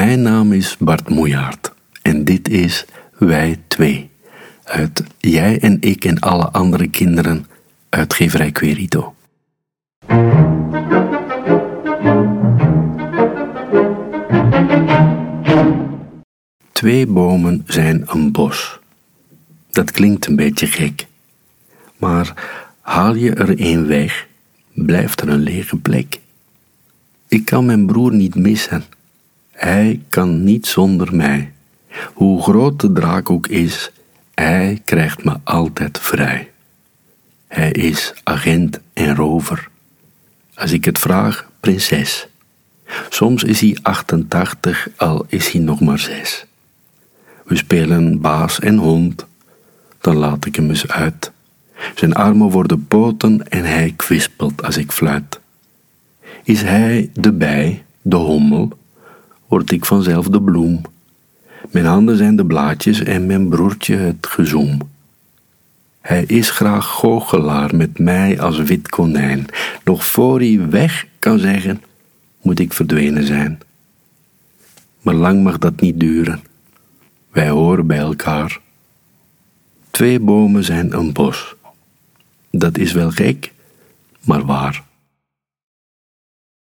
Mijn naam is Bart Moejaert en dit is Wij Twee. Uit Jij en ik en alle andere kinderen, uitgeverij Querito. Twee bomen zijn een bos. Dat klinkt een beetje gek, maar haal je er een weg, blijft er een lege plek. Ik kan mijn broer niet missen. Hij kan niet zonder mij. Hoe groot de draak ook is, hij krijgt me altijd vrij. Hij is agent en rover. Als ik het vraag, prinses. Soms is hij 88, al is hij nog maar zes. We spelen baas en hond, dan laat ik hem eens uit. Zijn armen worden poten en hij kwispelt als ik fluit. Is hij de bij, de hommel, word ik vanzelf de bloem. Mijn handen zijn de blaadjes en mijn broertje het gezoem. Hij is graag goochelaar met mij als wit konijn. Nog voor hij weg kan zeggen, moet ik verdwenen zijn. Maar lang mag dat niet duren. Wij horen bij elkaar. Twee bomen zijn een bos. Dat is wel gek, maar waar.